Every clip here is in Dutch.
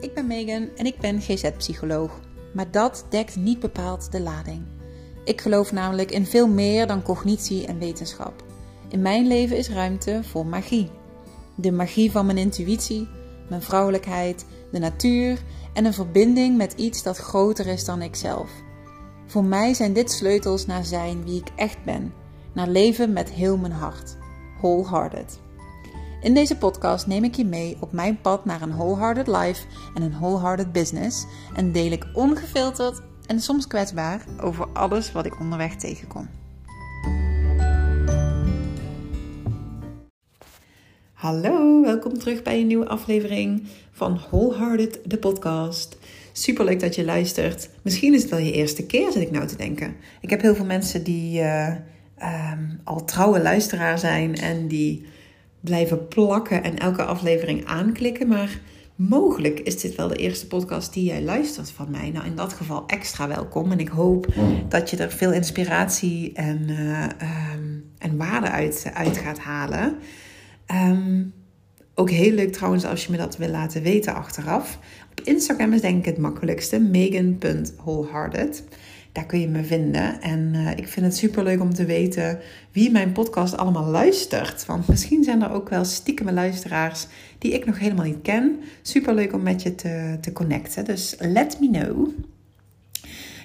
ik ben Megan en ik ben GZ-psycholoog. Maar dat dekt niet bepaald de lading. Ik geloof namelijk in veel meer dan cognitie en wetenschap. In mijn leven is ruimte voor magie. De magie van mijn intuïtie, mijn vrouwelijkheid, de natuur en een verbinding met iets dat groter is dan ikzelf. Voor mij zijn dit sleutels naar zijn wie ik echt ben, naar leven met heel mijn hart. Wholehearted. In deze podcast neem ik je mee op mijn pad naar een wholehearted life en een wholehearted business en deel ik ongefilterd en soms kwetsbaar over alles wat ik onderweg tegenkom. Hallo, welkom terug bij een nieuwe aflevering van Wholehearted, de podcast. Super leuk dat je luistert. Misschien is het wel je eerste keer, zit ik nou te denken. Ik heb heel veel mensen die uh, um, al trouwe luisteraar zijn en die blijven plakken en elke aflevering aanklikken. Maar mogelijk is dit wel de eerste podcast die jij luistert van mij. Nou, in dat geval extra welkom. En ik hoop dat je er veel inspiratie en, uh, um, en waarde uit, uit gaat halen. Um, ook heel leuk trouwens als je me dat wil laten weten achteraf. Op Instagram is denk ik het makkelijkste. Megan.wholehearted. Daar kun je me vinden. En uh, ik vind het super leuk om te weten wie mijn podcast allemaal luistert. Want misschien zijn er ook wel stiekeme luisteraars die ik nog helemaal niet ken. Super leuk om met je te, te connecten. Dus let me know.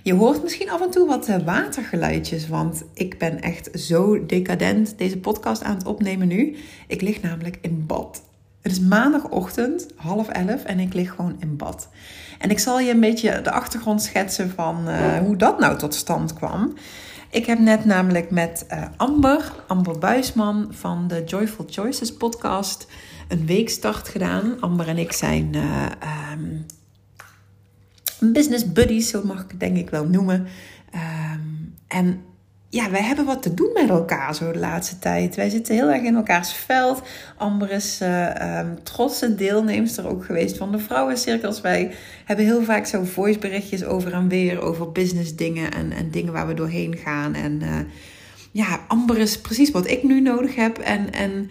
Je hoort misschien af en toe wat eh, watergeluidjes, want ik ben echt zo decadent deze podcast aan het opnemen nu. Ik lig namelijk in bad. Het is maandagochtend, half elf, en ik lig gewoon in bad. En ik zal je een beetje de achtergrond schetsen van uh, hoe dat nou tot stand kwam. Ik heb net namelijk met uh, Amber, Amber Buisman van de Joyful Choices podcast, een weekstart gedaan. Amber en ik zijn uh, um, business buddies, zo mag ik het denk ik wel noemen. Um, en ja, wij hebben wat te doen met elkaar zo de laatste tijd. Wij zitten heel erg in elkaars veld. Amber is uh, um, trotse deelnemster ook geweest van de vrouwencirkels. Wij hebben heel vaak zo voiceberichtjes over en weer over business dingen en, en dingen waar we doorheen gaan. En uh, ja, Amber is precies wat ik nu nodig heb. En, en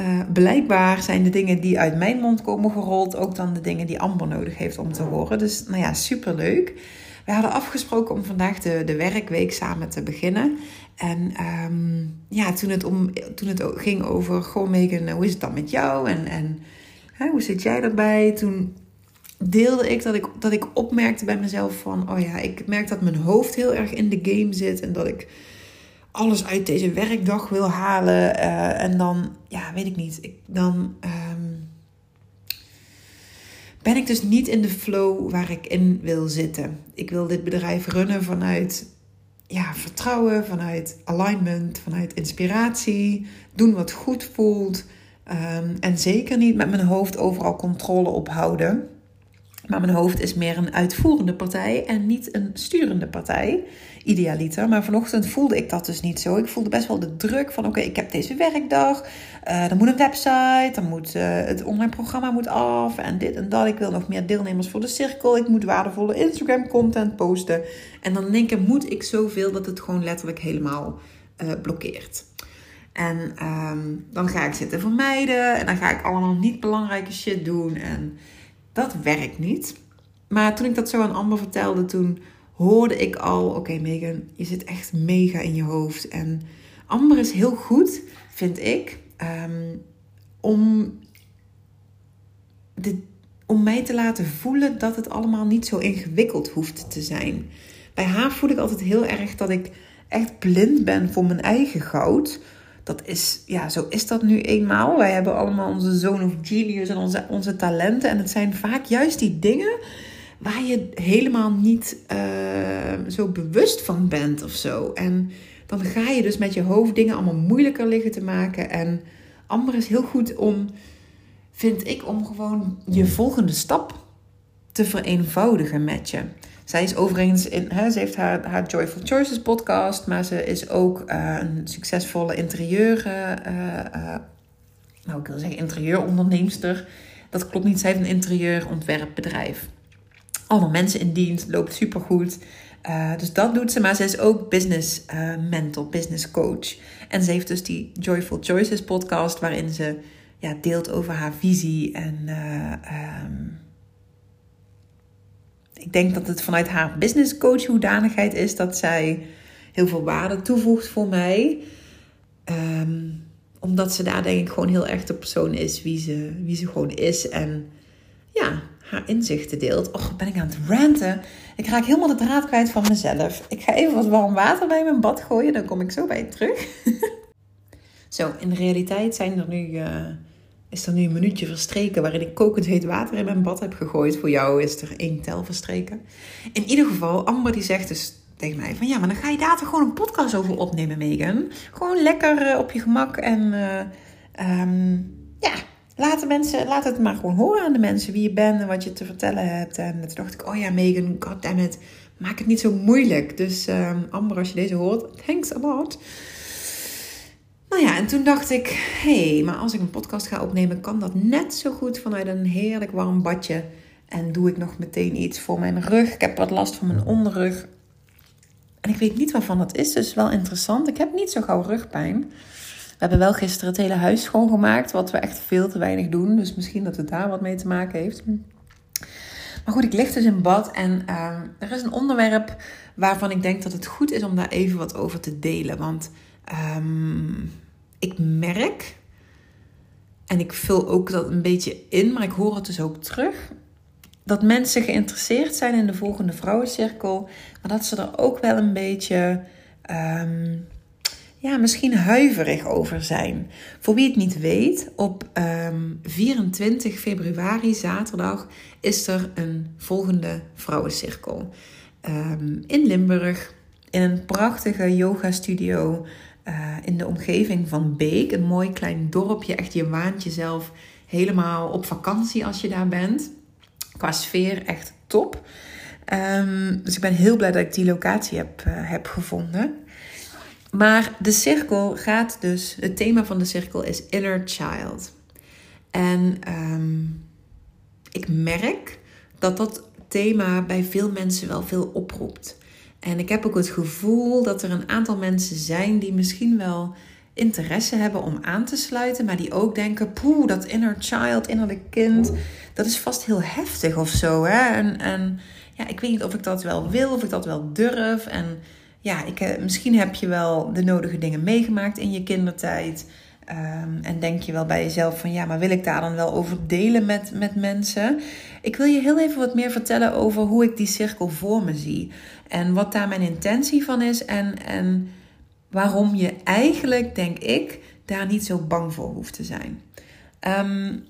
uh, blijkbaar zijn de dingen die uit mijn mond komen gerold ook dan de dingen die Amber nodig heeft om te horen. Dus nou ja, superleuk. leuk. We hadden afgesproken om vandaag de, de werkweek samen te beginnen. En um, ja, toen het, om, toen het ging over, goh Megan, hoe is het dan met jou? En, en hè, hoe zit jij erbij? Toen deelde ik dat, ik dat ik opmerkte bij mezelf van... oh ja, ik merk dat mijn hoofd heel erg in de game zit... en dat ik alles uit deze werkdag wil halen. Uh, en dan, ja, weet ik niet. Ik, dan... Um, ben ik dus niet in de flow waar ik in wil zitten. Ik wil dit bedrijf runnen vanuit ja, vertrouwen, vanuit alignment, vanuit inspiratie, doen wat goed voelt. Um, en zeker niet met mijn hoofd overal controle op houden. Maar mijn hoofd is meer een uitvoerende partij en niet een sturende partij idealiter. Maar vanochtend voelde ik dat dus niet zo. Ik voelde best wel de druk van: oké, ik heb deze werkdag. Dan moet een website. Dan moet uh, het online programma moet af. En dit en dat. Ik wil nog meer deelnemers voor de cirkel. Ik moet waardevolle Instagram content posten. En dan denk ik: moet ik zoveel dat het gewoon letterlijk helemaal uh, blokkeert. En um, dan ga ik zitten vermijden. En dan ga ik allemaal niet belangrijke shit doen. En dat werkt niet. Maar toen ik dat zo aan Amber vertelde, toen hoorde ik al: oké, okay, Megan, je zit echt mega in je hoofd. En Amber is heel goed, vind ik, um, om, de, om mij te laten voelen dat het allemaal niet zo ingewikkeld hoeft te zijn. Bij haar voel ik altijd heel erg dat ik echt blind ben voor mijn eigen goud. Dat is, ja, zo is dat nu eenmaal. Wij hebben allemaal onze zone of genius en onze, onze talenten. En het zijn vaak juist die dingen waar je helemaal niet uh, zo bewust van bent of zo. En dan ga je dus met je hoofd dingen allemaal moeilijker liggen te maken. En Amber is heel goed om, vind ik, om gewoon je volgende stap te vereenvoudigen met je. Zij is overigens in, hè, ze heeft haar, haar Joyful Choices podcast, maar ze is ook uh, een succesvolle interieur, uh, nou ik wil zeggen interieuronderneemster. Dat klopt niet, zij heeft een interieurontwerpbedrijf allemaal mensen in dienst, loopt supergoed. Uh, dus dat doet ze, maar ze is ook business uh, mentor, business coach. En ze heeft dus die Joyful Choices podcast, waarin ze ja, deelt over haar visie en uh, um, ik denk dat het vanuit haar business coach hoedanigheid is dat zij heel veel waarde toevoegt voor mij. Ehm, omdat ze daar denk ik gewoon heel erg de persoon is wie ze, wie ze gewoon is. En ja, haar inzichten deelt. Och, ben ik aan het ranten. Ik raak helemaal de draad kwijt van mezelf. Ik ga even wat warm water bij mijn bad gooien. Dan kom ik zo bij je terug. zo, in de realiteit zijn er nu... Uh, is er nu een minuutje verstreken waarin ik kokend heet water in mijn bad heb gegooid. Voor jou is er één tel verstreken. In ieder geval, Amber die zegt dus tegen mij van ja, maar dan ga je daar toch gewoon een podcast over opnemen, Megan. Gewoon lekker uh, op je gemak en uh, um, ja, laat, de mensen, laat het maar gewoon horen aan de mensen wie je bent en wat je te vertellen hebt. En toen dacht ik, oh ja, Megan, goddammit, maak het niet zo moeilijk. Dus um, Amber, als je deze hoort, thanks a lot. Nou ja, en toen dacht ik, hé, hey, maar als ik een podcast ga opnemen, kan dat net zo goed vanuit een heerlijk warm badje. En doe ik nog meteen iets voor mijn rug. Ik heb wat last van mijn onderrug. En ik weet niet waarvan dat is, dus wel interessant. Ik heb niet zo gauw rugpijn. We hebben wel gisteren het hele huis schoongemaakt, wat we echt veel te weinig doen. Dus misschien dat het daar wat mee te maken heeft. Maar goed, ik lig dus in bad en uh, er is een onderwerp waarvan ik denk dat het goed is om daar even wat over te delen. Want um, ik merk, en ik vul ook dat een beetje in, maar ik hoor het dus ook terug, dat mensen geïnteresseerd zijn in de volgende vrouwencirkel, maar dat ze er ook wel een beetje, um, ja, misschien huiverig over zijn. Voor wie het niet weet, op um, ehm, 24 februari, zaterdag, is er een volgende vrouwencirkel. Um, in Limburg, in een prachtige yoga studio. Uh, in de omgeving van Beek, een mooi klein dorpje. Echt, je waant jezelf helemaal op vakantie als je daar bent qua sfeer echt top. Um, dus ik ben heel blij dat ik die locatie heb, uh, heb gevonden. Maar de cirkel gaat dus, het thema van de cirkel is Inner Child. En um, ik merk dat dat thema bij veel mensen wel veel oproept. En ik heb ook het gevoel dat er een aantal mensen zijn die misschien wel interesse hebben om aan te sluiten, maar die ook denken: poeh, dat inner child, innerlijk kind, dat is vast heel heftig of zo. Hè? En, en ja, ik weet niet of ik dat wel wil, of ik dat wel durf. En ja, ik, eh, misschien heb je wel de nodige dingen meegemaakt in je kindertijd. Um, en denk je wel bij jezelf van ja, maar wil ik daar dan wel over delen met, met mensen? Ik wil je heel even wat meer vertellen over hoe ik die cirkel voor me zie. En wat daar mijn intentie van is. En, en waarom je eigenlijk, denk ik, daar niet zo bang voor hoeft te zijn. Um,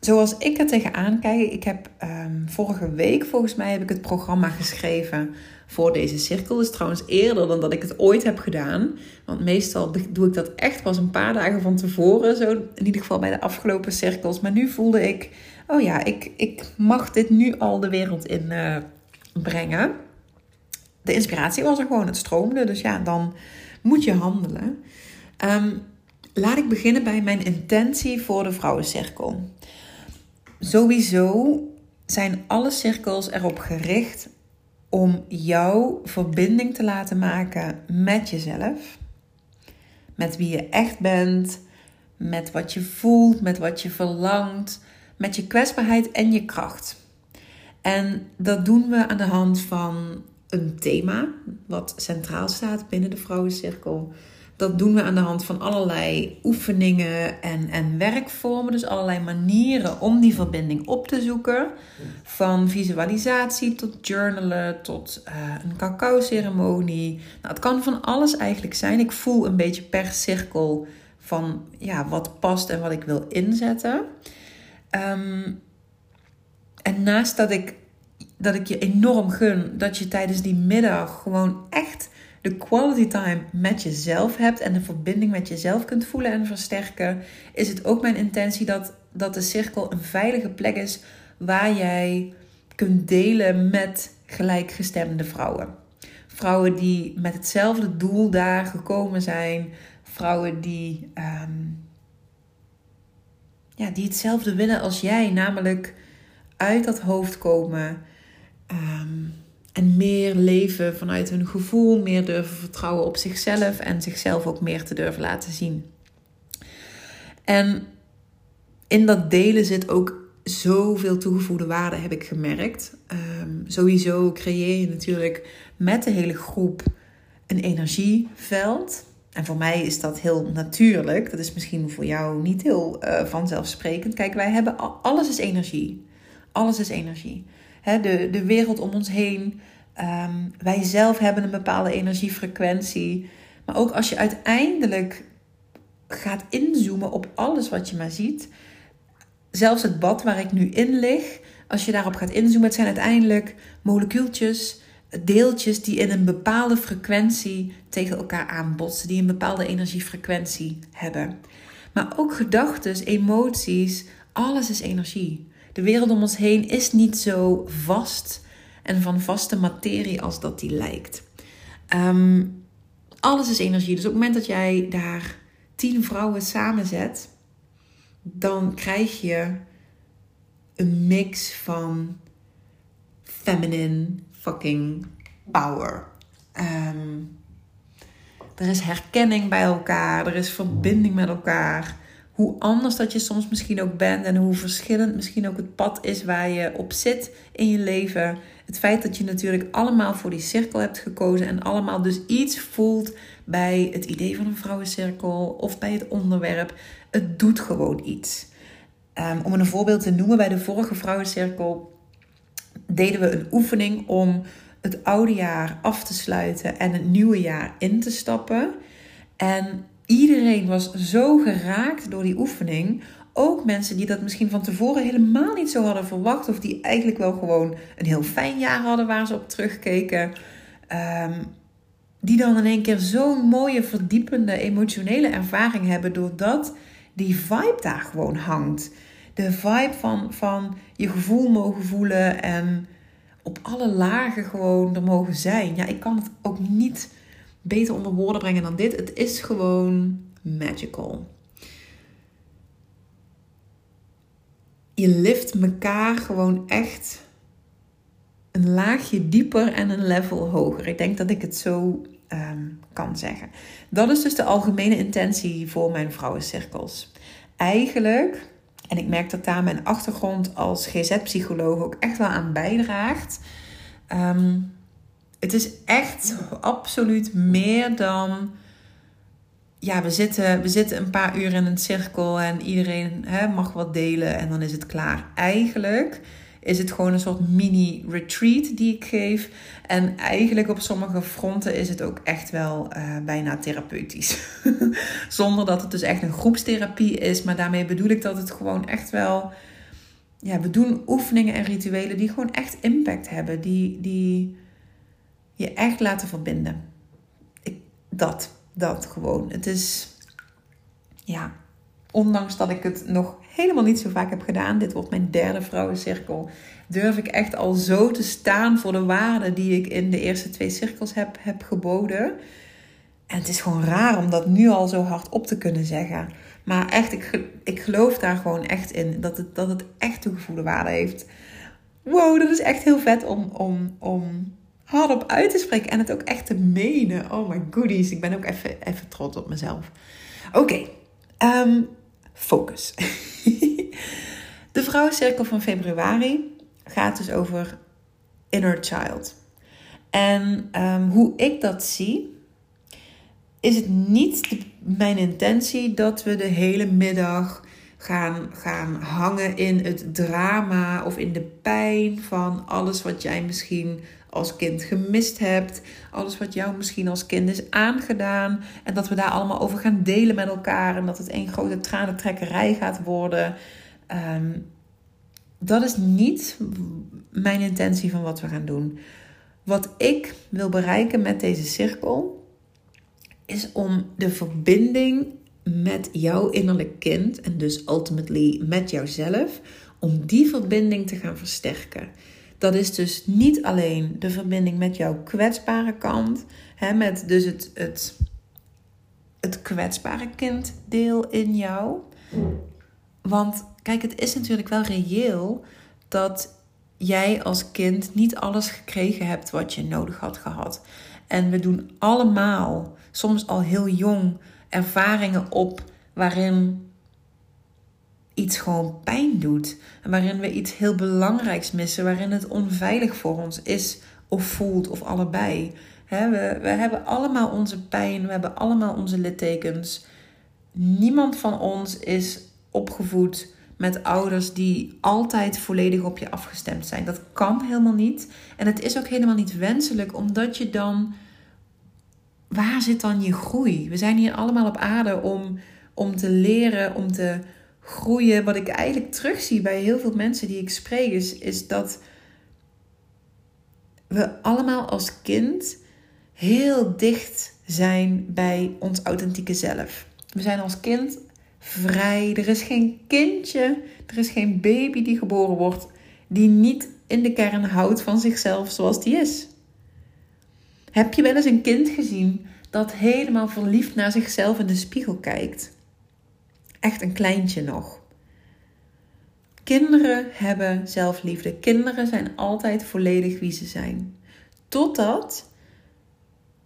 zoals ik er tegenaan kijk, ik heb um, vorige week volgens mij heb ik het programma geschreven voor deze cirkel. Dus trouwens eerder dan dat ik het ooit heb gedaan. Want meestal doe ik dat echt pas een paar dagen van tevoren. Zo in ieder geval bij de afgelopen cirkels. Maar nu voelde ik, oh ja, ik, ik mag dit nu al de wereld in uh, brengen de inspiratie was er gewoon, het stroomde. Dus ja, dan moet je handelen. Um, laat ik beginnen bij mijn intentie voor de vrouwencirkel. Sowieso zijn alle cirkels erop gericht om jouw verbinding te laten maken met jezelf. Met wie je echt bent, met wat je voelt, met wat je verlangt, met je kwetsbaarheid en je kracht. En dat doen we aan de hand van een thema wat centraal staat binnen de vrouwencirkel. Dat doen we aan de hand van allerlei oefeningen en, en werkvormen. Dus allerlei manieren om die verbinding op te zoeken. Van visualisatie tot journalen tot uh, een cacao-ceremonie. Nou, het kan van alles eigenlijk zijn. Ik voel een beetje per cirkel van ja, wat past en wat ik wil inzetten. Um, en naast dat ik dat ik je enorm gun dat je tijdens die middag gewoon echt de quality time met jezelf hebt en de verbinding met jezelf kunt voelen en versterken, is het ook mijn intentie dat, dat de cirkel een veilige plek is waar jij kunt delen met gelijkgestemde vrouwen. Vrouwen die met hetzelfde doel daar gekomen zijn, vrouwen die, um, ja, die hetzelfde willen als jij, namelijk uit dat hoofd komen Ehm, en meer leven vanuit hun gevoel, meer durven vertrouwen op zichzelf en zichzelf ook meer te durven laten zien. En in dat delen zit ook zoveel toegevoegde waarde, heb ik gemerkt. Ehm, sowieso creëer je natuurlijk met de hele groep een energieveld. En voor mij is dat heel natuurlijk. Dat is misschien voor jou niet heel uh, vanzelfsprekend. Kijk, wij hebben alles is energie. Alles is energie. De, de wereld om ons heen. Um, wij zelf hebben een bepaalde energiefrequentie. Maar ook als je uiteindelijk gaat inzoomen op alles wat je maar ziet. Zelfs het bad waar ik nu in lig. Als je daarop gaat inzoomen, het zijn uiteindelijk molecuultjes deeltjes die in een bepaalde frequentie tegen elkaar aanbotsen, die een bepaalde energiefrequentie hebben. Maar ook gedachten, emoties, alles is energie. De wereld om ons heen is niet zo vast en van vaste materie als dat die lijkt. Ehm, alles is energie. Dus op het moment dat jij daar tien vrouwen samenzet, dan krijg je een mix van feminine, fucking power. Ehm, er is herkenning bij elkaar, er is verbinding met elkaar. Hoe anders dat je soms misschien ook bent en hoe verschillend misschien ook het pad is waar je op zit in je leven. Het feit dat je natuurlijk allemaal voor die cirkel hebt gekozen en allemaal dus iets voelt bij het idee van een vrouwencirkel of bij het onderwerp. Het doet gewoon iets. Um, om een voorbeeld te noemen, bij de vorige vrouwencirkel deden we een oefening om het oude jaar af te sluiten en het nieuwe jaar in te stappen. En iedereen was zo geraakt door die oefening. Ook mensen die dat misschien van tevoren helemaal niet zo hadden verwacht. Of die eigenlijk wel gewoon een heel fijn jaar hadden waar ze op terugkeken. Um, die dan in één keer zo'n mooie, verdiepende, emotionele ervaring hebben. Doordat die vibe daar gewoon hangt. De vibe van, van je gevoel mogen voelen en op alle lagen gewoon er mogen zijn. Ja, ik kan het ook niet beter onder woorden brengen dan dit. Het is gewoon magical. Je lift elkaar gewoon echt een laagje dieper en een level hoger. Ik denk dat ik het zo ehm, kan zeggen. Dat is dus de algemene intentie voor mijn vrouwencirkels. Eigenlijk en ik merk dat daar mijn achtergrond als GZ-psycholoog ook echt wel aan bijdraagt. Ehm, het is echt absoluut meer dan. Ja, we zitten, we zitten een paar uur in een cirkel en iedereen hè, mag wat delen en dan is het klaar. Eigenlijk is het gewoon een soort mini-retreat die ik geef. En eigenlijk op sommige fronten is het ook echt wel uh, bijna therapeutisch. Zonder dat het dus echt een groepstherapie is. Maar daarmee bedoel ik dat het gewoon echt wel. Ja, we doen oefeningen en rituelen die gewoon echt impact hebben. Die, die je echt laten verbinden. Ik, dat, dat gewoon. Het is. Ja, ondanks dat ik het nog helemaal niet zo vaak heb gedaan, dit wordt mijn derde vrouwencirkel, durf ik echt al zo te staan voor de waarden die ik in de eerste twee cirkels heb, heb geboden. En het is gewoon raar om dat nu al zo hard op te kunnen zeggen. Maar echt, ik, ik geloof daar gewoon echt in. Dat het, dat het echt toegevoegde waarde heeft. Wow, dat is echt heel vet om, om, om hardop uit te spreken. En het ook echt te menen. Oh my goodies. Ik ben ook even, even trots op mezelf. Oké. Ehm, focus. de vrouwencirkel van februari gaat dus over inner child. En um, hoe ik dat zie, is het niet mijn intentie dat we de hele middag gaan, gaan hangen in het drama of in de pijn van alles wat jij misschien als kind gemist hebt. Alles wat jou misschien als kind is aangedaan. En dat we daar allemaal over gaan delen met elkaar. En dat het één grote tranentrekkerij gaat worden. Ehm, dat is niet mijn intentie van wat we gaan doen. Wat ik wil bereiken met deze cirkel is om de verbinding met jouw innerlijk kind en dus ultimately met jouzelf, om die verbinding te gaan versterken. Dat is dus niet alleen de verbinding met jouw kwetsbare kant, hè, met dus het, het, het kwetsbare kinddeel in jou. Want kijk, het is natuurlijk wel reëel dat jij als kind niet alles gekregen hebt wat je nodig had gehad. En we doen allemaal, soms al heel jong, ervaringen op waarin iets gewoon pijn doet. En waarin we iets heel belangrijks missen, waarin het onveilig voor ons is of voelt of allebei. we, we hebben allemaal onze pijn, we hebben allemaal onze littekens. Niemand van ons is opgevoed met ouders die altijd volledig op je afgestemd zijn. Dat kan helemaal niet. En het is ook helemaal niet wenselijk, omdat je dan. Waar zit dan je groei? We zijn hier allemaal op aarde om, om te leren, om te groeien. Wat ik eigenlijk terugzie bij heel veel mensen die ik spreek, is, is dat we allemaal als kind heel dicht zijn bij ons authentieke zelf. We zijn als kind vrij. Er is geen kindje, er is geen baby die geboren wordt die niet in de kern houdt van zichzelf zoals die is. Heb je wel eens een kind gezien dat helemaal verliefd naar zichzelf in de spiegel kijkt? Echt een kleintje nog. Kinderen hebben zelfliefde. Kinderen zijn altijd volledig wie ze zijn. Totdat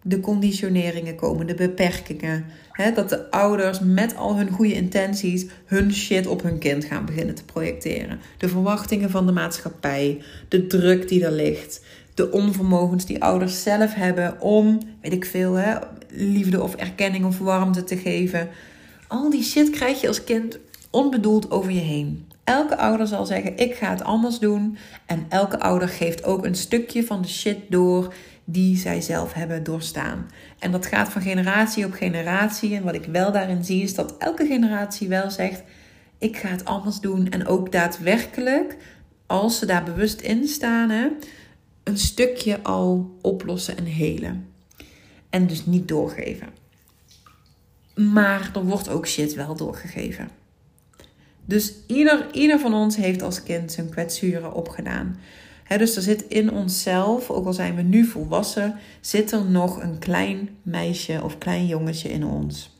de conditioneringen komen, de beperkingen. dat de ouders met al hun goede intenties hun shit op hun kind gaan beginnen te projecteren. De verwachtingen van de maatschappij, de druk die er ligt, de onvermogens die ouders zelf hebben om, weet ik veel, hè, liefde of erkenning of warmte te geven. Al die shit krijg je als kind onbedoeld over je heen. Elke ouder zal zeggen: Ik ga het anders doen. En elke ouder geeft ook een stukje van de shit door die zij zelf hebben doorstaan. En dat gaat van generatie op generatie. En wat ik wel daarin zie is dat elke generatie wel zegt: ik ga het anders doen. En ook daadwerkelijk, als ze daar bewust in staan, hè, een stukje al oplossen en helen. En dus niet doorgeven. Maar er wordt ook shit wel doorgegeven. Dus ieder, ieder van ons heeft als kind zijn kwetsuren opgedaan dus er zit in onszelf, ook al zijn we nu volwassen, zit er nog een klein meisje of klein jongetje in ons.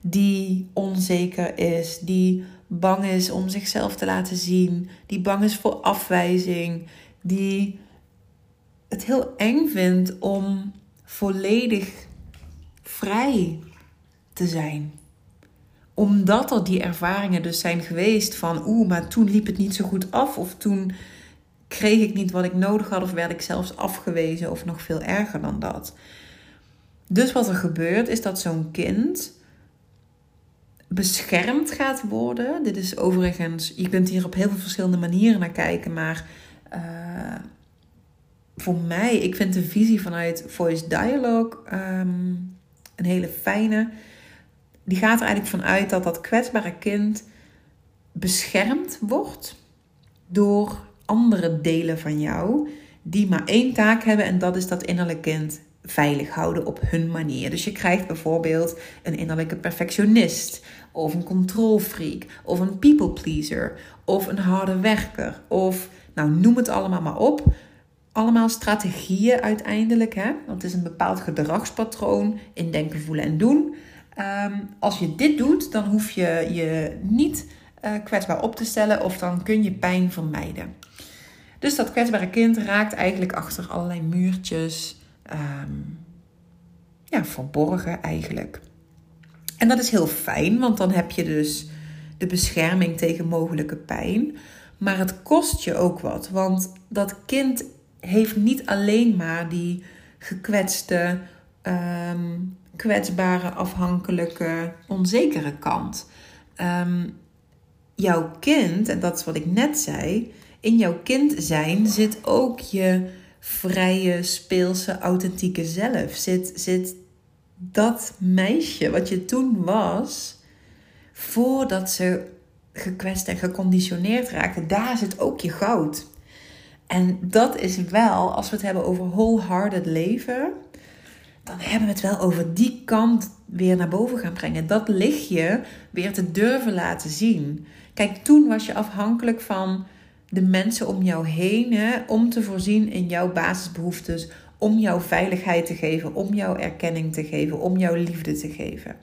Die onzeker is, die bang is om zichzelf te laten zien, die bang is voor afwijzing, die het heel eng vindt om volledig vrij te zijn omdat er die ervaringen dus zijn geweest van oeh, maar toen liep het niet zo goed af of toen kreeg ik niet wat ik nodig had of werd ik zelfs afgewezen of nog veel erger dan dat. Dus wat er gebeurt is dat zo'n kind beschermd gaat worden. Dit is overigens, je kunt hier op heel veel verschillende manieren naar kijken, maar uh, voor mij, ik vind de visie vanuit Voice Dialogue um, een hele fijne. Die gaat er eigenlijk vanuit dat dat kwetsbare kind beschermd wordt door andere delen van jou die maar één taak hebben en dat is dat innerlijke kind veilig houden op hun manier. Dus je krijgt bijvoorbeeld een innerlijke perfectionist of een controlfreak of een people pleaser of een harde werker of nou noem het allemaal maar op. Allemaal strategieën uiteindelijk, hè? want het is een bepaald gedragspatroon in denken, voelen en doen. Ehm, als je dit doet, dan hoef je je niet uh, kwetsbaar op te stellen of dan kun je pijn vermijden. Dus dat kwetsbare kind raakt eigenlijk achter allerlei muurtjes, um, ja, verborgen eigenlijk. En dat is heel fijn, want dan heb je dus de bescherming tegen mogelijke pijn. Maar het kost je ook wat, want dat kind heeft niet alleen maar die gekwetste, ehm, kwetsbare, afhankelijke, onzekere kant. Um, jouw kind, en dat is wat ik net zei, in jouw kind zijn zit ook je vrije, speelse, authentieke zelf. Zit, zit dat meisje wat je toen was, voordat ze gekwetst en geconditioneerd raakte, daar zit ook je goud. En dat is wel, als we het hebben over wholehearted leven, dan hebben we het wel over die kant weer naar boven gaan brengen. Dat lichtje weer te durven laten zien. Kijk, toen was je afhankelijk van de mensen om jou heen hè, om te voorzien in jouw basisbehoeftes, om jouw veiligheid te geven, om jouw erkenning te geven, om jouw liefde te geven.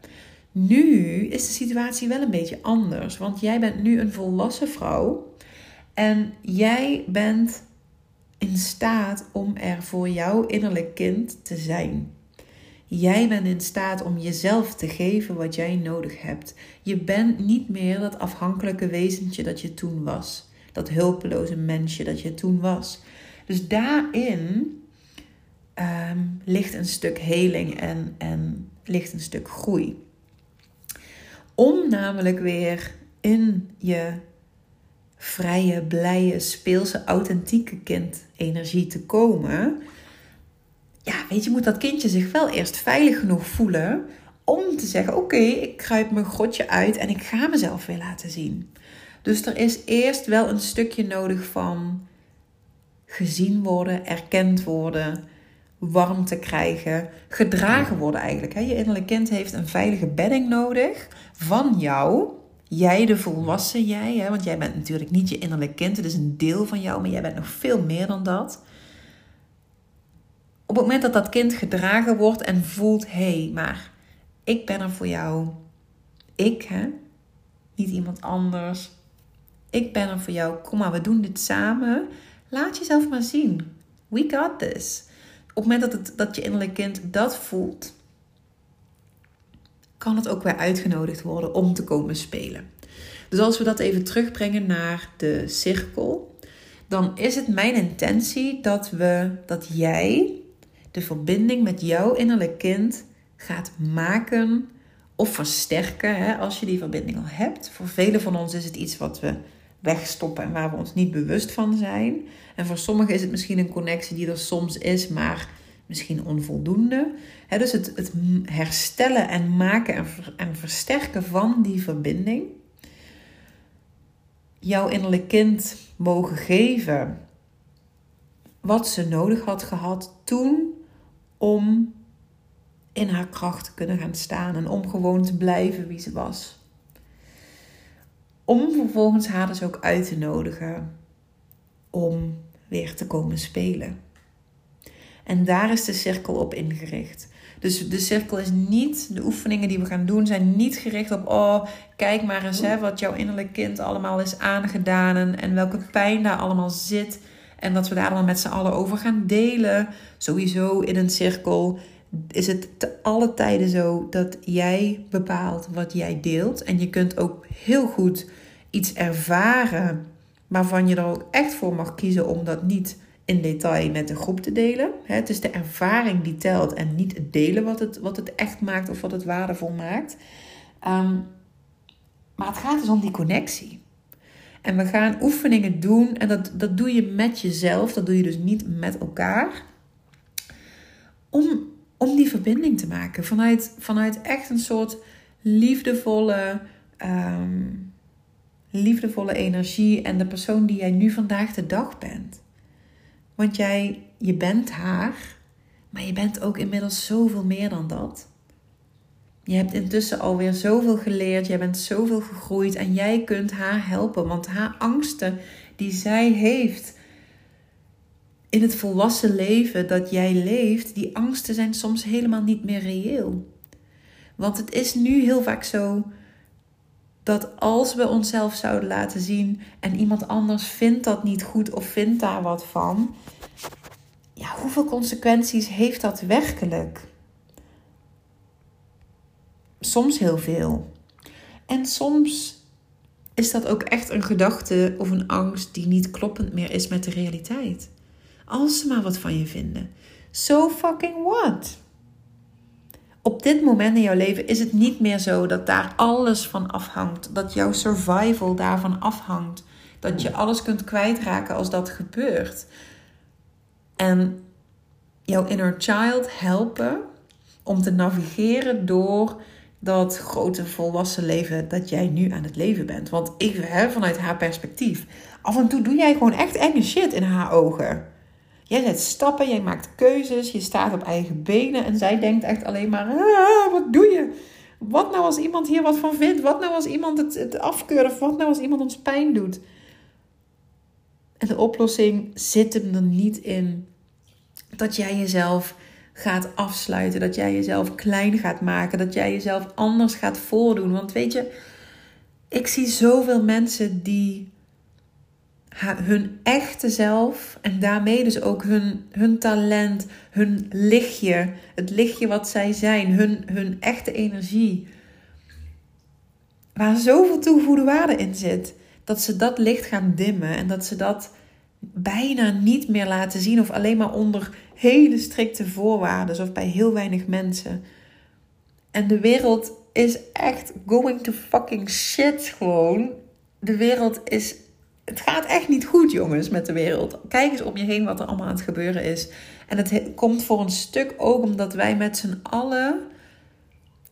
Nu is de situatie wel een beetje anders, want jij bent nu een volwassen vrouw en jij bent in staat om er voor jouw innerlijk kind te zijn. Jij bent in staat om jezelf te geven wat jij nodig hebt. Je bent niet meer dat afhankelijke wezentje dat je toen was. Dat hulpeloze mensje dat je toen was. Dus daarin ehm, ligt een stuk heling en, en ligt een stuk groei. Om namelijk weer in je vrije, blije, speelse, authentieke kind-energie te komen. Ja, weet je, moet dat kindje zich wel eerst veilig genoeg voelen om te zeggen: Oké, ik kruip mijn grotje uit en ik ga mezelf weer laten zien. Dus er is eerst wel een stukje nodig van gezien worden, erkend worden, warmte krijgen, gedragen worden eigenlijk. Je innerlijk kind heeft een veilige bedding nodig van jou. Jij, de volwassen jij, want jij bent natuurlijk niet je innerlijk kind, het is een deel van jou, maar jij bent nog veel meer dan dat. Op het moment dat dat kind gedragen wordt en voelt, hé, hey, maar ik ben er voor jou. Ik, hè? Niet iemand anders. Ik ben er voor jou. Kom maar, we doen dit samen. Laat jezelf maar zien. We got this. Op het moment dat, het, dat je innerlijk kind dat voelt, kan het ook weer uitgenodigd worden om te komen spelen. Dus als we dat even terugbrengen naar de cirkel, dan is het mijn intentie dat we, dat jij de verbinding met jouw innerlijk kind gaat maken of versterken hè, als je die verbinding al hebt. Voor velen van ons is het iets wat we wegstoppen en waar we ons niet bewust van zijn. En voor sommigen is het misschien een connectie die er soms is, maar misschien onvoldoende. dus het, het, herstellen en maken en, en versterken van die verbinding. Jouw innerlijk kind mogen geven wat ze nodig had gehad toen om in haar kracht te kunnen gaan staan en om gewoon te blijven wie ze was. Om vervolgens haar dus ook uit te nodigen om weer te komen spelen. En daar is de cirkel op ingericht. Dus de cirkel is niet, de oefeningen die we gaan doen, zijn niet gericht op, oh, kijk maar eens hè, wat jouw innerlijk kind allemaal is aangedaan en, en welke pijn daar allemaal zit. En dat we daar allemaal met z'n allen over gaan delen. Sowieso in een cirkel is het te alle tijden zo dat jij bepaalt wat jij deelt. En je kunt ook heel goed iets ervaren waarvan je er ook echt voor mag kiezen om dat niet in detail met de groep te delen. Het is de ervaring die telt en niet het delen wat het, wat het echt maakt of wat het waardevol maakt. Ehm, maar het gaat dus om die connectie. En we gaan oefeningen doen en dat, dat doe je met jezelf, dat doe je dus niet met elkaar. Om, om die verbinding te maken vanuit, vanuit echt een soort liefdevolle, ehm, liefdevolle energie en de persoon die jij nu vandaag de dag bent. Want jij, je bent haar, maar je bent ook inmiddels zoveel meer dan dat. Je hebt intussen alweer zoveel geleerd, jij bent zoveel gegroeid en jij kunt haar helpen. Want haar angsten die zij heeft in het volwassen leven dat jij leeft, die angsten zijn soms helemaal niet meer reëel. Want het is nu heel vaak zo dat als we onszelf zouden laten zien en iemand anders vindt dat niet goed of vindt daar wat van, ja, hoeveel consequenties heeft dat werkelijk? Soms heel veel. En soms is dat ook echt een gedachte of een angst die niet kloppend meer is met de realiteit. Als ze maar wat van je vinden. So fucking what? op dit moment in jouw leven is het niet meer zo dat daar alles van afhangt. Dat jouw survival daarvan afhangt. Dat je alles kunt kwijtraken als dat gebeurt. En jouw inner child helpen om te navigeren door dat grote volwassen leven dat jij nu aan het leven bent. Want even hè, vanuit haar perspectief. Af en toe doe jij gewoon echt enge shit in haar ogen. Jij zet stappen, jij maakt keuzes, je staat op eigen benen en zij denkt echt alleen maar: ah, wat doe je? Wat nou als iemand hier wat van vindt? Wat nou als iemand het, het afkeurt? Of wat nou als iemand ons pijn doet? En de oplossing zit hem er niet in dat jij jezelf gaat afsluiten, dat jij jezelf klein gaat maken, dat jij jezelf anders gaat voordoen. Want weet je, ik zie zoveel mensen die hun echte zelf en daarmee dus ook hun, hun talent, hun lichtje, het lichtje wat zij zijn, hun, hun echte energie. Waar zoveel toegevoegde waarde in zit, dat ze dat licht gaan dimmen en dat ze dat bijna niet meer laten zien of alleen maar onder hele strikte voorwaarden of bij heel weinig mensen. En de wereld is echt going to fucking shit gewoon. De wereld is het gaat echt niet goed, jongens, met de wereld. Kijk eens om je heen wat er allemaal aan het gebeuren is. En het komt voor een stuk ook omdat wij met z'n allen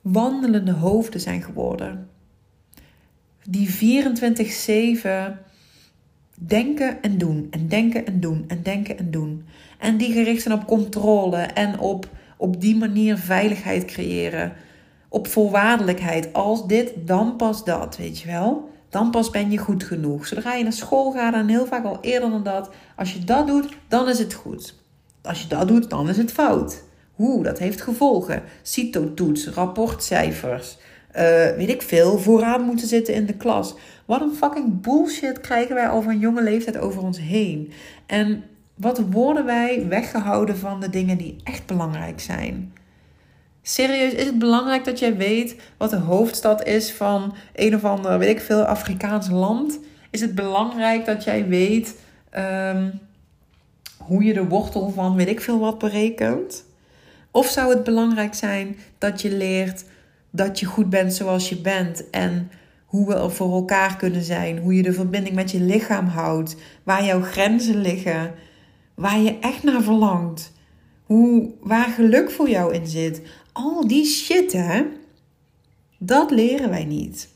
wandelende hoofden zijn geworden. Die 24-7 denken en doen, en denken en doen, en denken en doen. En die gericht zijn op controle en op, op die manier veiligheid creëren. Op voorwaardelijkheid. Als dit, dan pas dat, weet je wel dan pas ben je goed genoeg. Zodra je naar school gaat, en heel vaak al eerder dan dat, als je dat doet, dan is het goed. Als je dat doet, dan is het fout. Hoe, dat heeft gevolgen. CITO-toets, rapportcijfers, uh, weet ik veel, vooraan moeten zitten in de klas. Wat een fucking bullshit krijgen wij al van jonge leeftijd over ons heen. En wat worden wij weggehouden van de dingen die echt belangrijk zijn? Serieus, is het belangrijk dat jij weet wat de hoofdstad is van een of ander, weet ik veel, Afrikaans land? Is het belangrijk dat jij weet ehm, hoe je de wortel van weet ik veel wat berekent? Of zou het belangrijk zijn dat je leert dat je goed bent zoals je bent en hoe we er voor elkaar kunnen zijn, hoe je de verbinding met je lichaam houdt, waar jouw grenzen liggen, waar je echt naar verlangt, hoe, waar geluk voor jou in zit? al die shit, hè, dat leren wij niet.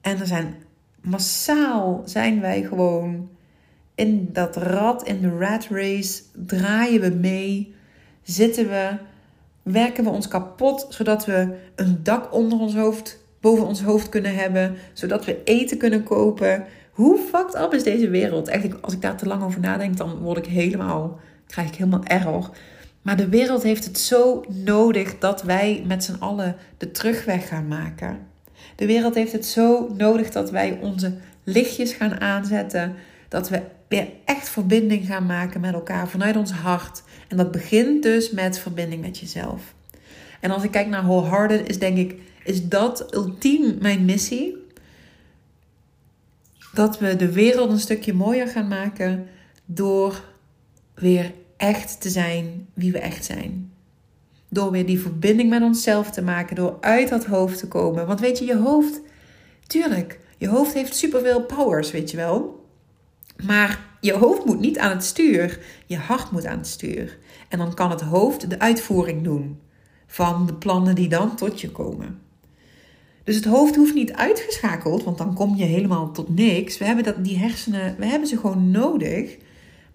En er zijn massaal zijn wij gewoon in dat rad, in de rat race, draaien we mee, zitten we, werken we ons kapot, zodat we een dak onder ons hoofd, boven ons hoofd kunnen hebben, zodat we eten kunnen kopen. Hoe fucked up is deze wereld? Echt, als ik daar te lang over nadenk, dan word ik helemaal, krijg ik helemaal error. Maar de wereld heeft het zo nodig dat wij met z'n allen de terugweg gaan maken. De wereld heeft het zo nodig dat wij onze lichtjes gaan aanzetten. Dat we weer echt verbinding gaan maken met elkaar vanuit ons hart. En dat begint dus met verbinding met jezelf. En als ik kijk naar Wholehearted, is denk ik, is dat ultiem mijn missie. Dat we de wereld een stukje mooier gaan maken door weer echt te zijn wie we echt zijn. Door weer die verbinding met onszelf te maken, door uit dat hoofd te komen. Want weet je, je hoofd, tuurlijk, je hoofd heeft superveel powers, weet je wel. Maar je hoofd moet niet aan het stuur, je hart moet aan het stuur. En dan kan het hoofd de uitvoering doen van de plannen die dan tot je komen. Dus het hoofd hoeft niet uitgeschakeld, want dan kom je helemaal tot niks. We hebben dat, die hersenen, we hebben ze gewoon nodig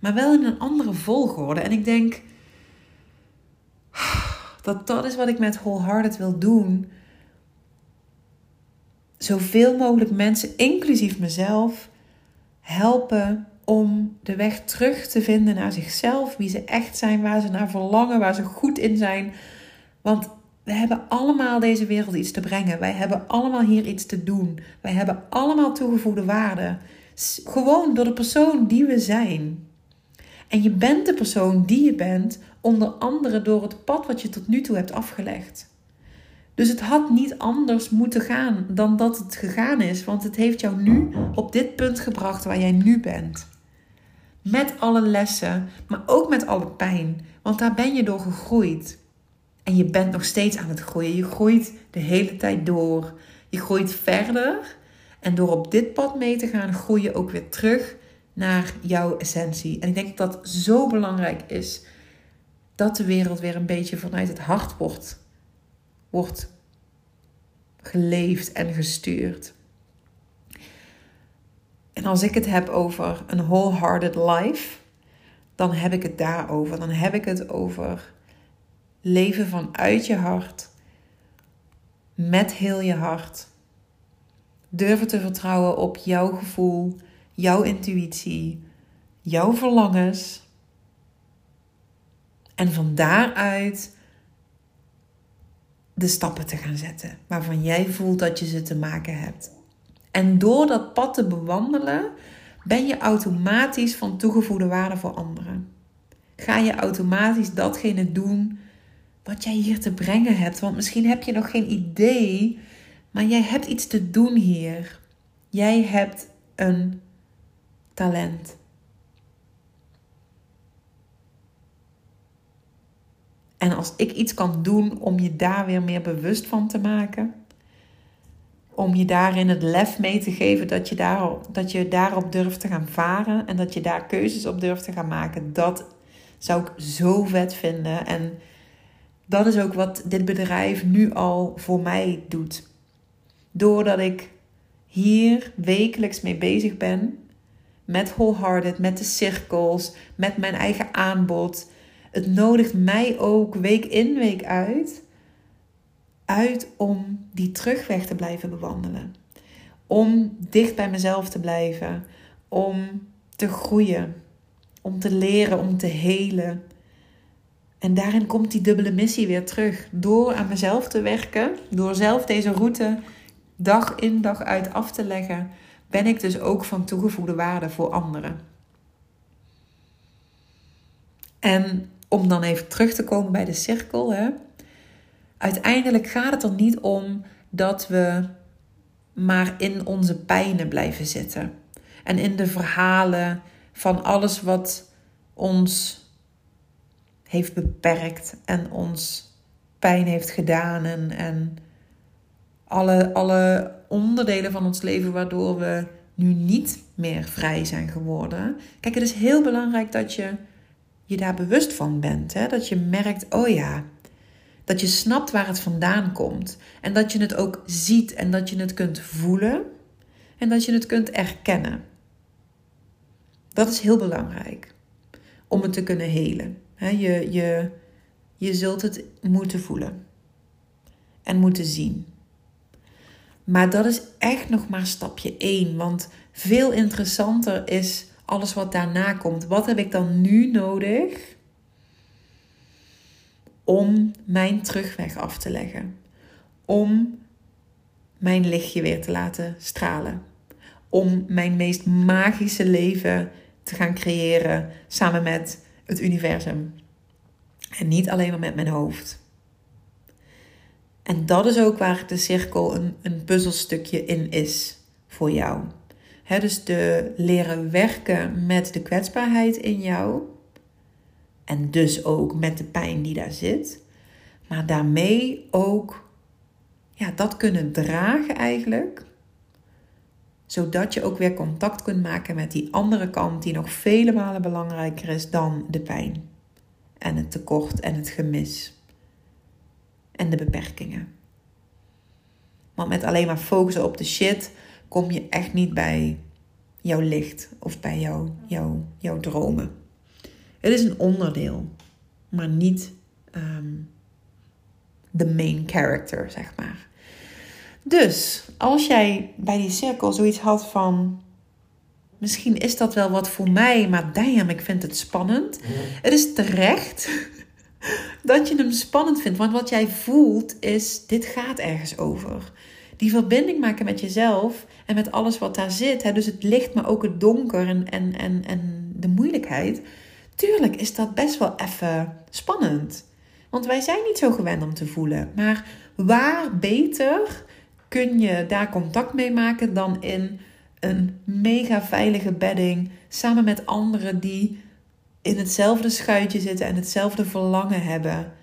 maar wel in een andere volgorde. En ik denk dat dat is wat ik met Wholehearted wil doen. Zoveel mogelijk mensen, inclusief mezelf, helpen om de weg terug te vinden naar zichzelf, wie ze echt zijn, waar ze naar verlangen, waar ze goed in zijn. Want we hebben allemaal deze wereld iets te brengen. Wij hebben allemaal hier iets te doen. Wij hebben allemaal toegevoegde waarde. Gewoon door de persoon die we zijn. En je bent de persoon die je bent, onder andere door het pad wat je tot nu toe hebt afgelegd. Dus het had niet anders moeten gaan dan dat het gegaan is, want het heeft jou nu op dit punt gebracht waar jij nu bent. Met alle lessen, maar ook met alle pijn, want daar ben je door gegroeid. En je bent nog steeds aan het groeien. Je groeit de hele tijd door. Je groeit verder. En door op dit pad mee te gaan, groei je ook weer terug naar jouw essentie. En ik denk dat dat zo belangrijk is dat de wereld weer een beetje vanuit het hart wordt, wordt geleefd en gestuurd. En als ik het heb over een wholehearted life, dan heb ik het daarover. Dan heb ik het over leven vanuit je hart, met heel je hart. Durven te vertrouwen op jouw gevoel, jouw intuïtie, jouw verlangens. En van daaruit de stappen te gaan zetten waarvan jij voelt dat je ze te maken hebt. En door dat pad te bewandelen, ben je automatisch van toegevoegde waarde voor anderen. Ga je automatisch datgene doen wat jij hier te brengen hebt. Want misschien heb je nog geen idee, maar jij hebt iets te doen hier. Jij hebt een talent. En als ik iets kan doen om je daar weer meer bewust van te maken, om je daarin het lef mee te geven dat je, daarop, dat je daarop durft te gaan varen en dat je daar keuzes op durft te gaan maken, dat zou ik zo vet vinden. En dat is ook wat dit bedrijf nu al voor mij doet. Doordat ik hier wekelijks mee bezig ben, met Wholehearted, met de cirkels, met mijn eigen aanbod. Het nodigt mij ook week in, week uit, uit om die terugweg te blijven bewandelen. Om dicht bij mezelf te blijven, om te groeien, om te leren, om te helen. En daarin komt die dubbele missie weer terug. Door aan mezelf te werken, door zelf deze route dag in dag uit af te leggen, ben ik dus ook van toegevoegde waarde voor anderen. En om dan even terug te komen bij de cirkel. Hè. Uiteindelijk gaat het er niet om dat we maar in onze pijnen blijven zitten. En in de verhalen van alles wat ons heeft beperkt en ons pijn heeft gedaan. En, en alle, alle onderdelen van ons leven waardoor we nu niet meer vrij zijn geworden. Kijk, het is heel belangrijk dat je je daar bewust van bent. Hè? Dat je merkt, oh ja, dat je snapt waar het vandaan komt. En dat je het ook ziet en dat je het kunt voelen. En dat je het kunt erkennen. Dat is heel belangrijk om het te kunnen helen. Je, je, je zult het moeten voelen en moeten zien. Maar dat is echt nog maar stapje 1. Want veel interessanter is alles wat daarna komt. Wat heb ik dan nu nodig om mijn terugweg af te leggen? Om mijn lichtje weer te laten stralen. Om mijn meest magische leven te gaan creëren samen met het universum. En niet alleen maar met mijn hoofd. En dat is ook waar de cirkel een, een puzzelstukje in is voor jou. Dus de leren werken met de kwetsbaarheid in jou. En dus ook met de pijn die daar zit. Maar daarmee ook ja, dat kunnen dragen eigenlijk. Zodat je ook weer contact kunt maken met die andere kant die nog vele malen belangrijker is dan de pijn. En het tekort en het gemis en de beperkingen. Want met alleen maar focussen op de shit kom je echt niet bij jouw licht of bij jouw, jouw, jouw dromen. Het is een onderdeel, maar niet um, de main character, zeg maar. Dus als jij bij die cirkel zoiets had van. Misschien is dat wel wat voor mij, maar damn, ik vind het spannend. Het is terecht dat je hem spannend vindt. Want wat jij voelt is, dit gaat ergens over. Die verbinding maken met jezelf en met alles wat daar zit. Hè? Dus het licht, maar ook het donker en, en, en, en de moeilijkheid. Tuurlijk is dat best wel even spannend. Want wij zijn niet zo gewend om te voelen. Maar waar beter kun je daar contact mee maken dan in een mega veilige bedding samen met anderen die in hetzelfde schuitje zitten en hetzelfde verlangen hebben.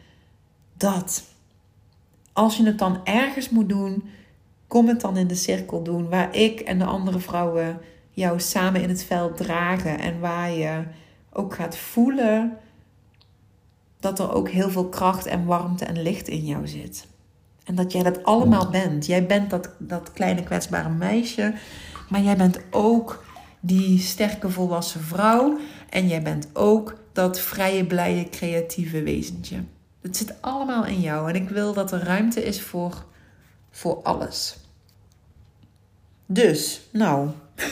Dat. Als je het dan ergens moet doen, kom het dan in de cirkel doen waar ik en de andere vrouwen jou samen in het veld dragen en waar je ook gaat voelen dat er ook heel veel kracht en warmte en licht in jou zit. En dat jij dat allemaal bent. Jij bent dat, dat kleine kwetsbare meisje, maar jij bent ook die sterke volwassen vrouw en jij bent ook dat vrije, blije, creatieve wezentje. Het zit allemaal in jou en ik wil dat er ruimte is voor, voor alles. Dus, nou,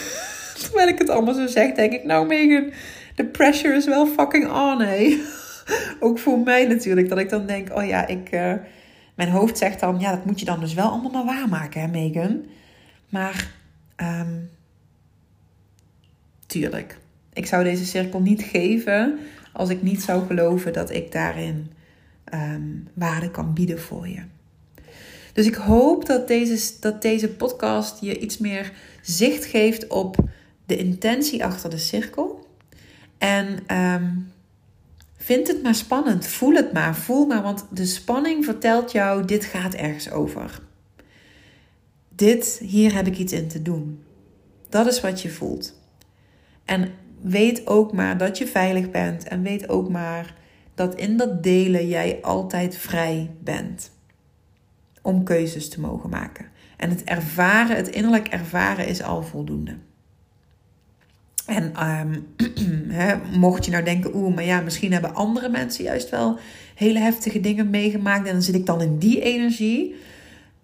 terwijl ik het allemaal zo zeg, denk ik, nou Megan, de pressure is wel fucking on, hé. Ook voor mij natuurlijk, dat ik dan denk, oh ja, ik, uh, mijn hoofd zegt dan, ja, dat moet je dan dus wel allemaal maar waarmaken, hè, Megan. Maar um, Tuurlijk. Ik zou deze cirkel niet geven als ik niet zou geloven dat ik daarin ehm, waarde kan bieden voor je. Dus ik hoop dat deze, dat deze podcast je iets meer zicht geeft op de intentie achter de cirkel. En um, vind het maar spannend. Voel het maar. Voel maar. Want de spanning vertelt jou: dit gaat ergens over. Dit, hier heb ik iets in te doen. Dat is wat je voelt. En weet ook maar dat je veilig bent. En weet ook maar dat in dat delen jij altijd vrij bent. Om keuzes te mogen maken. En het ervaren, het innerlijk ervaren is al voldoende. En um, mocht je nou denken, oeh, maar ja, misschien hebben andere mensen juist wel hele heftige dingen meegemaakt. En dan zit ik dan in die energie.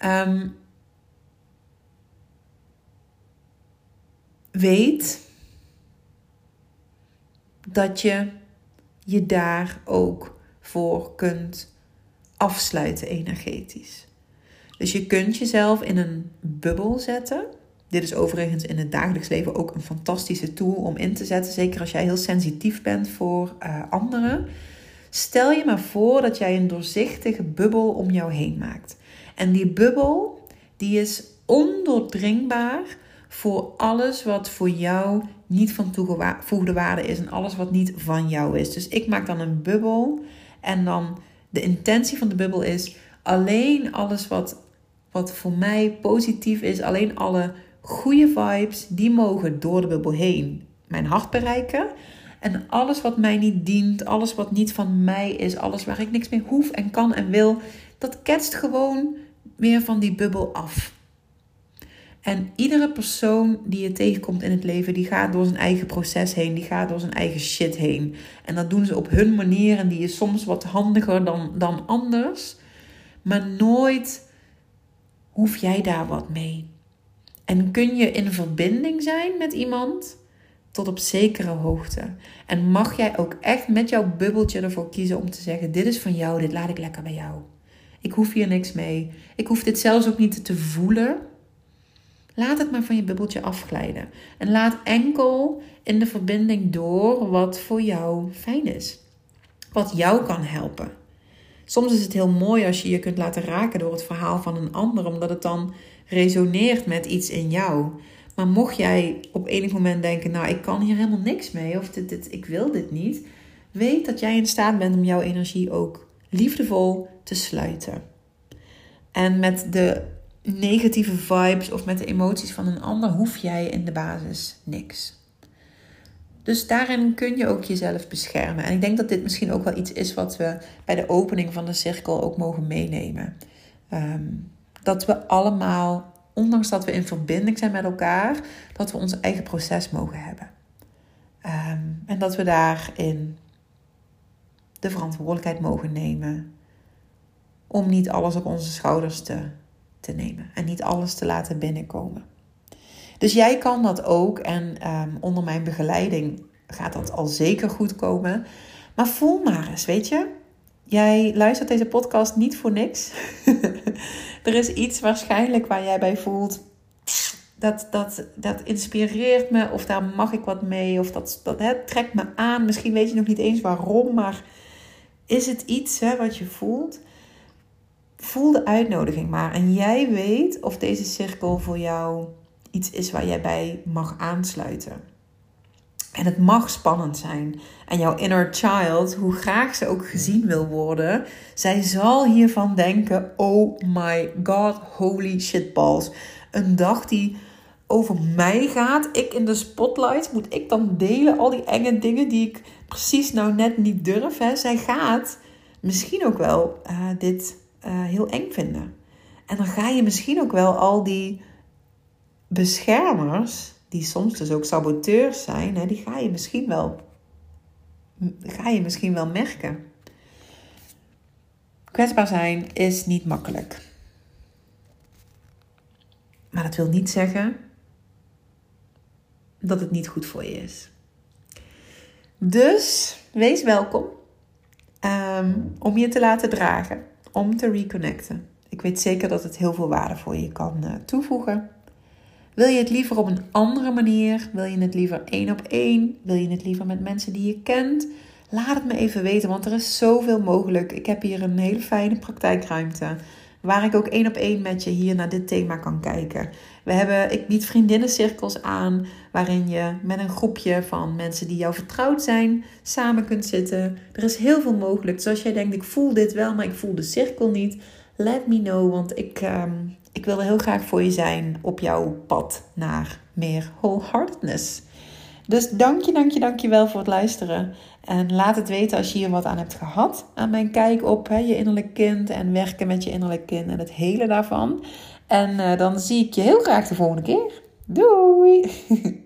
Um, weet dat je je daar ook voor kunt afsluiten energetisch. Dus je kunt jezelf in een bubbel zetten. Dit is overigens in het dagelijks leven ook een fantastische tool om in te zetten. Zeker als jij heel sensitief bent voor uh, anderen. Stel je maar voor dat jij een doorzichtige bubbel om jou heen maakt. En die bubbel die is ondoordringbaar voor alles wat voor jou niet van toegevoegde waarde is en alles wat niet van jou is. Dus ik maak dan een bubbel en dan de intentie van de bubbel is alleen alles wat, wat voor mij positief is, alleen alle goede vibes, die mogen door de bubbel heen mijn hart bereiken. En alles wat mij niet dient, alles wat niet van mij is, alles waar ik niks mee hoef en kan en wil, dat ketst gewoon weer van die bubbel af. En iedere persoon die je tegenkomt in het leven, die gaat door zijn eigen proces heen, die gaat door zijn eigen shit heen. En dat doen ze op hun manier en die is soms wat handiger dan, dan anders. Maar nooit hoef jij daar wat mee. En kun je in verbinding zijn met iemand tot op zekere hoogte. En mag jij ook echt met jouw bubbeltje ervoor kiezen om te zeggen: Dit is van jou, dit laat ik lekker bij jou. Ik hoef hier niks mee. Ik hoef dit zelfs ook niet te voelen. Laat het maar van je bubbeltje afglijden. En laat enkel in de verbinding door wat voor jou fijn is. Wat jou kan helpen. Soms is het heel mooi als je je kunt laten raken door het verhaal van een ander, omdat het dan resoneert met iets in jou. Maar mocht jij op enig moment denken, nou ik kan hier helemaal niks mee, of dit, ik wil dit niet, weet dat jij in staat bent om jouw energie ook liefdevol te sluiten. En met de negatieve vibes of met de emoties van een ander hoef jij in de basis niks. Dus daarin kun je ook jezelf beschermen. En ik denk dat dit misschien ook wel iets is wat we bij de opening van de cirkel ook mogen meenemen. Ehm, dat we allemaal, ondanks dat we in verbinding zijn met elkaar, dat we ons eigen proces mogen hebben. Ehm, en dat we daarin de verantwoordelijkheid mogen nemen om niet alles op onze schouders te te nemen en niet alles te laten binnenkomen. Dus jij kan dat ook en ehm, onder mijn begeleiding gaat dat al zeker goed komen. Maar voel maar eens, weet je, jij luistert deze podcast niet voor niks. er is iets waarschijnlijk waar jij bij voelt. Dat, dat, dat inspireert me, of daar mag ik wat mee, of dat, dat hè, trekt me aan. Misschien weet je nog niet eens waarom, maar is het iets hè, wat je voelt? voel de uitnodiging maar. En jij weet of deze cirkel voor jou iets is waar jij bij mag aansluiten. En het mag spannend zijn. En jouw inner child, hoe graag ze ook gezien wil worden, zij zal hiervan denken: oh my god, holy shitballs. Een dag die over mij gaat, ik in de spotlight, moet ik dan delen al die enge dingen die ik precies nou net niet durf. Hè? Zij gaat misschien ook wel uh, dit uh, heel eng vinden. En dan ga je misschien ook wel al die beschermers, die soms dus ook saboteurs zijn, hè, die ga je misschien wel, ga je misschien wel merken. Kwetsbaar zijn is niet makkelijk. Maar dat wil niet zeggen dat het niet goed voor je is. Dus wees welkom um, om je te laten dragen om te reconnecten. Ik weet zeker dat het heel veel waarde voor je kan uh, toevoegen. Wil je het liever op een andere manier? Wil je het liever één op één? Wil je het liever met mensen die je kent? Laat het me even weten, want er is zoveel mogelijk. Ik heb hier een hele fijne praktijkruimte. Waar ik ook één op één met je hier naar dit thema kan kijken. We hebben, ik bied vriendinnencirkels aan. Waarin je met een groepje van mensen die jou vertrouwd zijn samen kunt zitten. Er is heel veel mogelijk. Dus als jij denkt, ik voel dit wel, maar ik voel de cirkel niet. Let me know, want ik, um, ik wil heel graag voor je zijn op jouw pad naar meer wholeheartedness. Dus dank je, dank je, dank je wel voor het luisteren. En laat het weten als je hier wat aan hebt gehad. Aan mijn kijk op hè, je innerlijk kind en werken met je innerlijk kind en het hele daarvan. En uh, dan zie ik je heel graag de volgende keer. Doei!